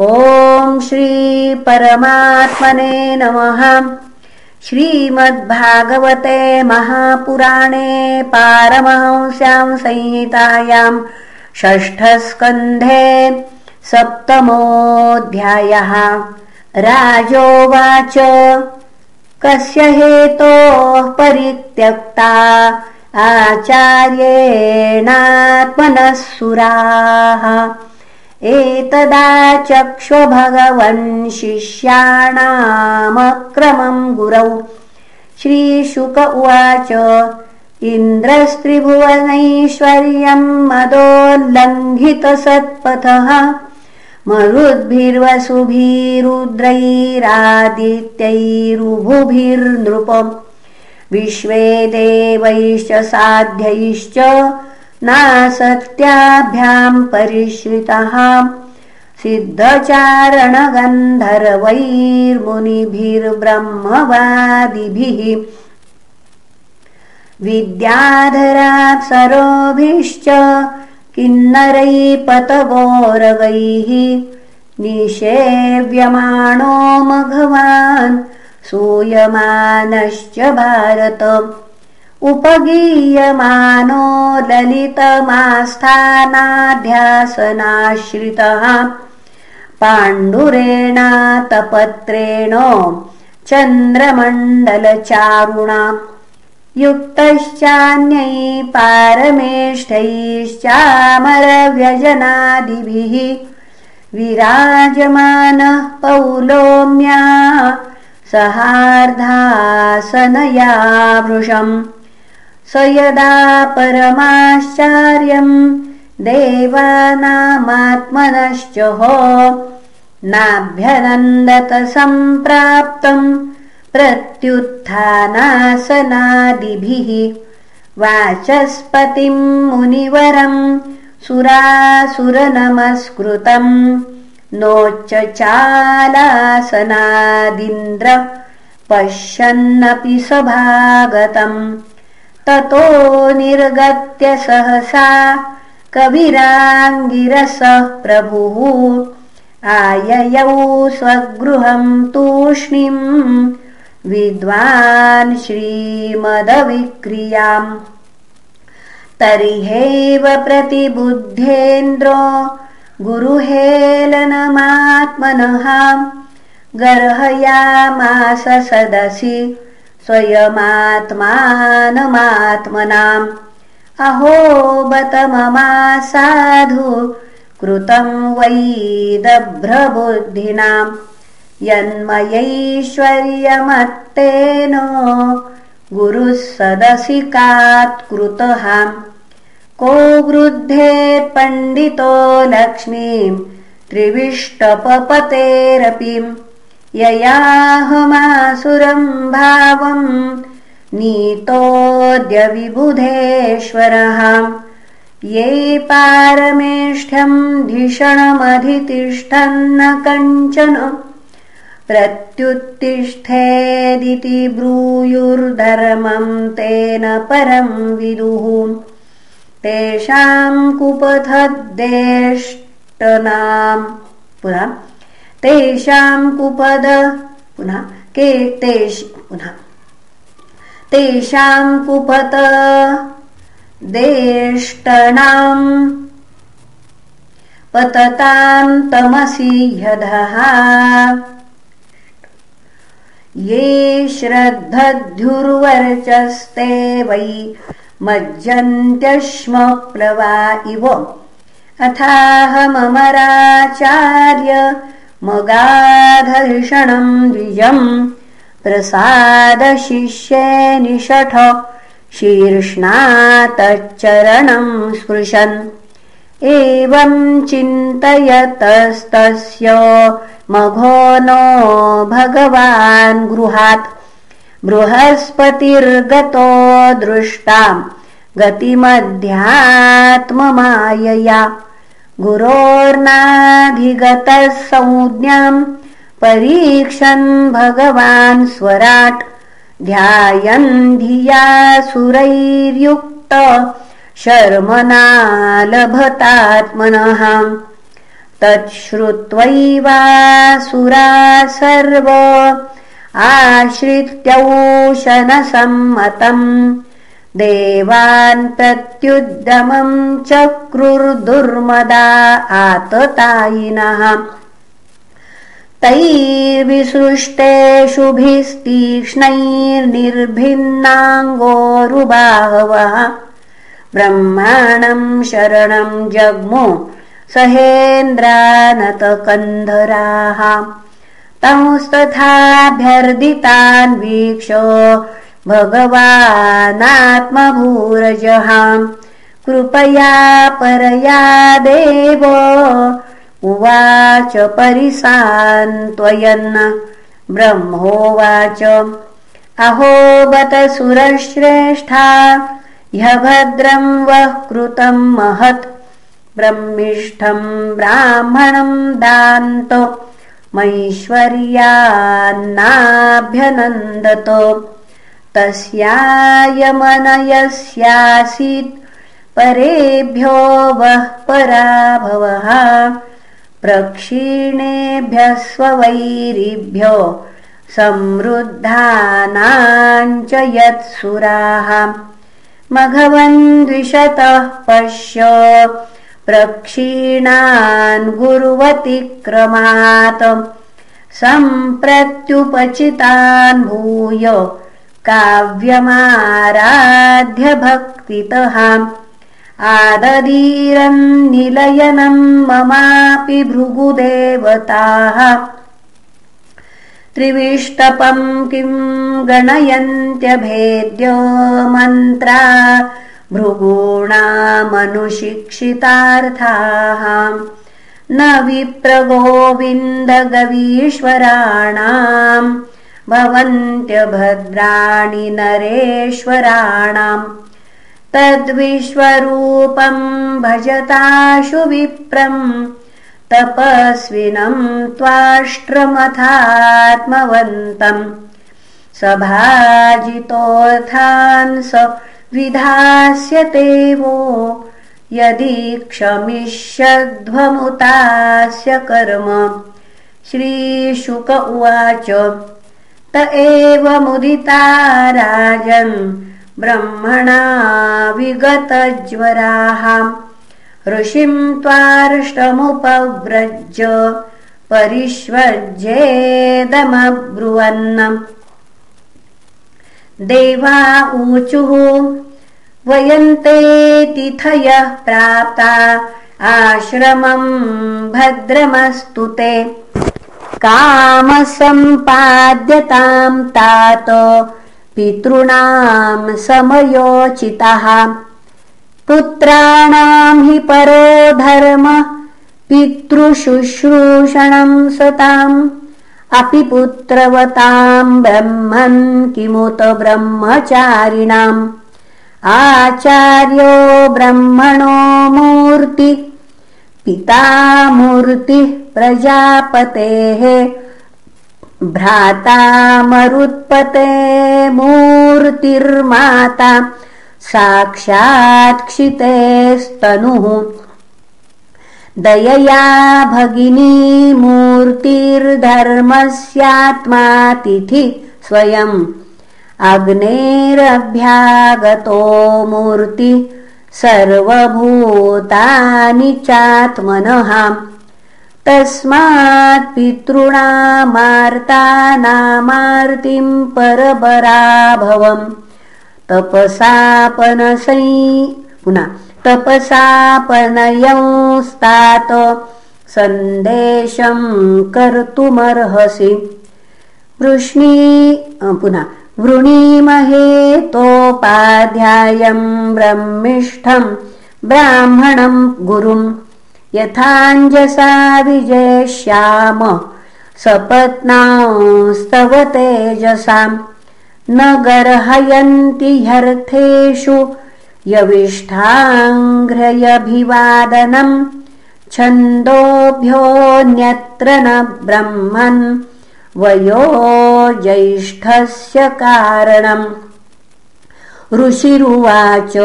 ॐ श्रीपरमात्मने नमः। श्रीमद्भागवते महापुराणे पारमहंस्यां संहितायाम् षष्ठस्कन्धे सप्तमोऽध्यायः। राजोवाच कस्य हेतोः परित्यक्ता? आचार्येणात्मनः सुराः एतदा चक्ष्व भगवन् शिष्याणामक्रमम् गुरौ। श्रीशुक उवाच इन्द्रस्त्रिभुवनैश्वर्यम् मदोल्लङ्घितसत्पथः। मरुद्भिर्वसुभिरुद्रैरादित्यैरुभुभिर्नृपम्। विश्वे देवैश्च साध्यैश्च नासत्याभ्याम् परिश्रितः। सिद्धचारणगन्धर्वैर्मुनिभिर्ब्रह्मवादिभिः। विद्याधराप्सरोभिश्च किन्नरैपतवोरगैः निषेव्यमाणो मघवान् सूयमानश्च भारत उपगीयमानो ललितमास्थानाध्यासनाश्रितः। पाण्डुरेणातपत्रेण चन्द्रमण्डलचारुणा। युक्तश्चान्यै पारमेष्ठैश्चामरव्यजनादिभिः। विराजमानः पौलोम्या सहार्धासनया वृषम् स यदा परमाश्चार्यम् देवानामात्मनश्च हो नाभ्यनन्दत सम्प्राप्तम् प्रत्युत्थानासनादिभिः वाचस्पतिम् मुनिवरम् सुरासुरनमस्कृतम् नोच्च चालासनादिन्द्र पश्यन्नपि सभागतम् ततो निर्गत्य सहसा कविराङ्गिरसः प्रभुः। आययौ स्वगृहम् तूष्णीम् विद्वान् श्रीमदविक्रियाम्। तर्ह्यैव प्रतिबुद्धेन्द्रो गुरुहेलनमात्मनः। गर्हयामास सदसि स्वयमात्मानमात्मनाम्। अहो बत ममासाधु कृतम् वै दभ्रबुद्धिनाम् यन्मयैश्वर्यमत्तेन गुरुः सदसि कात्कृतः को वृद्धे पण्डितो लक्ष्मीम् त्रिविष्टपपतेरपि ययाहमासुरम् भावम् नीतोऽद्य विबुधेश्वरः ये पारमेष्ठ्यम् धिषणमधितिष्ठन्न कञ्चन। प्रत्युत्तिष्ठेदिति ब्रूयुर्धर्मम् तेन परम् विदुः। तेषाम् कुपथद्देष्टनाम्। पुनः तेषाम् कुपद। पुनः के तेष पुनः। तेषाम् कुपत। देष्टनाम्। पतताम् तमसि ह्यधः ये श्रद्धध्युर्वर्चस्ते वै मज्जन्त्यश्मप्लवा इव। अथाहममराचार्य मगाधर्षणम् द्विजम् प्रसादशिष्ये निषठ शीर्ष्णातच्चरणम् स्पृशन्। एवम् चिन्तयतस्तस्य मघो नो भगवान् गृहात्। बृहस्पतिर्गतो दृष्टाम् गतिमध्यात्ममायया गुरोर्नाधिगतः संज्ञाम् परीक्षन् भगवान् स्वराट्। ध्यायन् धिया सुरैर्युक्त। शर्मना लभतात्मनः तच्छ्रुत्वैवासुरा सर्व। आश्रित्यौशनसम्मतम् देवान् प्रत्युद्यमम् चक्रुर्दुर्मदा आततायिनः तैर्विसृष्टेषुभिस्तीक्ष्णैर्निर्भिन्नाङ्गोरुबाहवः ब्रह्माणम् शरणम् जग्मु सहेन्द्रानतकन्धराः। तंस्तथाभ्यर्दितान् वीक्ष भगवानात्मभूरजहाम् कृपया परया देव उवाच परिसान्त्वयन्। ब्रह्मोवाच अहो बत सुरश्रेष्ठा ह्यभद्रम् वः कृतम् महत्। ब्रह्मिष्ठम् ब्राह्मणम् दान्त मैश्वर्यान्नाभ्यनन्दत तस्यायमनयस्यासीत् परेभ्यो वः पराभवः। प्रक्षीणेभ्यः स्ववैरिभ्यो समृद्धानाञ्च यत्सुराः। मघवन्द्विषतः पश्य प्रक्षीणान् गुरुवतिक्रमात्। सम्प्रत्युपचितान् भूय काव्यमाराध्यभक्तितः। आददीरन्निलयनम् ममापि भृगुदेवताः। त्रिविष्टपम् किम् गणयन्त्यभेद्य मन्त्रा भृगूणामनुशिक्षितार्थाः। न विप्रगोविन्दगवीश्वराणाम् भवन्त्यभद्राणि नरेश्वराणाम्। तद्विश्वरूपम् भजताशु विप्रम्। तपस्विनम् त्वाष्ट्रमथात्मवन्तम्। सभाजितोऽर्थान् स विधास्यते वो। यदि क्षमिष्यध्वमुतास्य कर्म। श्रीशुक उवाच त एव मुदिता राजन् ब्रह्मणा विगतज्वराः। ऋषिम् त्वार्ष्टमुपव्रज परिष्वज्येदमब्रुवन् देवा ऊचुः वयन्ते तिथयः प्राप्ता। आश्रमम् भद्रमस्तु ते कामसम्पाद्यताम् तात पितॄणाम् समयोचितः। पुत्राणाम् हि परो धर्म पितृशुश्रूषणम् सताम् अपि पुत्रवताम् ब्रह्मन् किमुत ब्रह्मचारिणाम्। आचार्यो ब्रह्मणो मूर्ति पिता मूर्तिः प्रजापतेः भ्राता मरुत्पते मूर्तिर्माता साक्षात्क्षितेस्तनुः। दयया भगिनी मूर्तिर्धर्मस्यात्मातिथि स्वयम्। अग्नेरभ्यागतो मूर्ति सर्वभूतानि चात्मनः। तस्मात् पितॄणामार्तानामार्तिम् परबराभवम् तपसापनसै पुनः तपसापनयंस्तात सन्देशम् कर्तुमर्हसि। वृष्णी पुनः वृणीमहेतोपाध्यायम् ब्रह्मिष्ठम् ब्राह्मणम् गुरुम् यथाञ्जसा विजेष्याम सपत्नांस्तव तेजसाम् न गर्हयन्ति ह्यर्थेषु यविष्ठाङ्घ्रयभिवादनम् छन्दोभ्योऽन्यत्र न ब्रह्मन् वयो ज्येष्ठस्य कारणम्। ऋषिरुवाच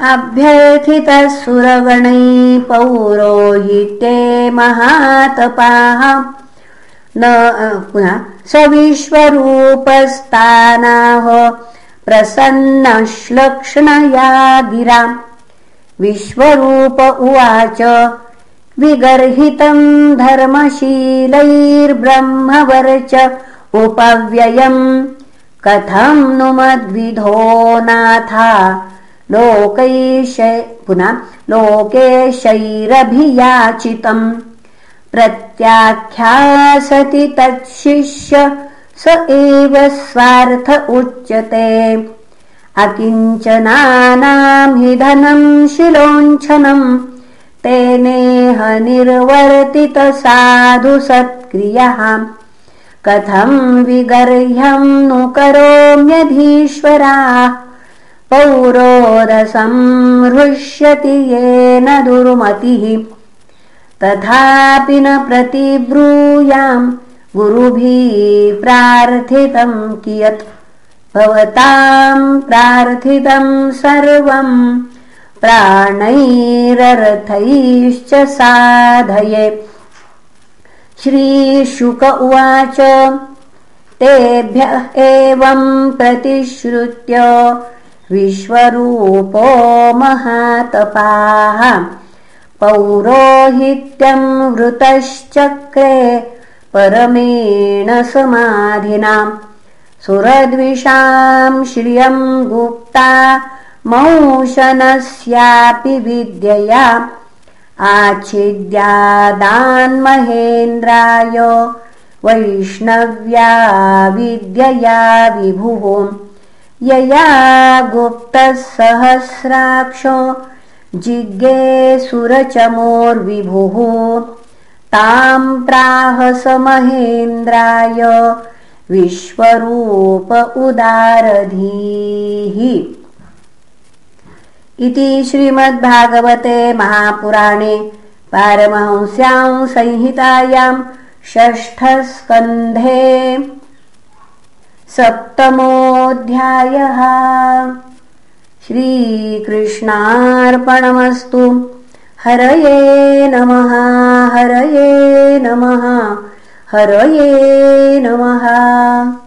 अभ्यर्थितः सुरगणै पौरोहिते महातपाः। न पुनः सविश्वरूपस्तानाः प्रसन्नश्लक्ष्णया गिराम् विश्वरूप उवाच विगर्हितम् धर्मशीलैर्ब्रह्मवर्च उपव्ययम्। कथम् नु मद्विधो नाथा? लोकैश पुनः लोकेशैरभियाचितम्। प्रत्याख्यासति तच्छिष्य स एव स्वार्थ उच्यते। अकिञ्चनानाम् हि धनम् शिलोञ्छनम् तेनेह निर्वर्तित साधु सत्क्रियः कथम् विगर्ह्यम् नु करोम्यधीश्वरा। पौरोदसम् हृष्यति येन दुर्मतिः। तथापि न प्रतिब्रूयाम् गुरुभिः प्रार्थितम् कियत्। भवताम् प्रार्थितम् सर्वम् प्राणैरर्थैश्च साधये। श्रीशुक उवाच तेभ्य एवम् प्रतिश्रुत्य विश्वरूपो महातपाः। पौरोहित्यम् वृतश्चक्रे परमेण समाधिनाम् सुरद्विषाम् श्रियम् गुप्ता मौशनस्यापि विद्यया। आच्छिद्यादान्महेन्द्राय वैष्णव्या विद्यया विभुः। यया गुप्तः सहस्राक्षो जिज्ञे सुरचमोर्विभुः ताम् महेन्द्राय विश्वरूप उदारधीः इति श्रीमद्भागवते महापुराणे पारमहंस्यां संहितायाम् षष्ठस्कन्धे सप्तमोऽध्यायः। श्रीकृष्णार्पणमस्तु। हरये नमः हरये नमः हरये नमः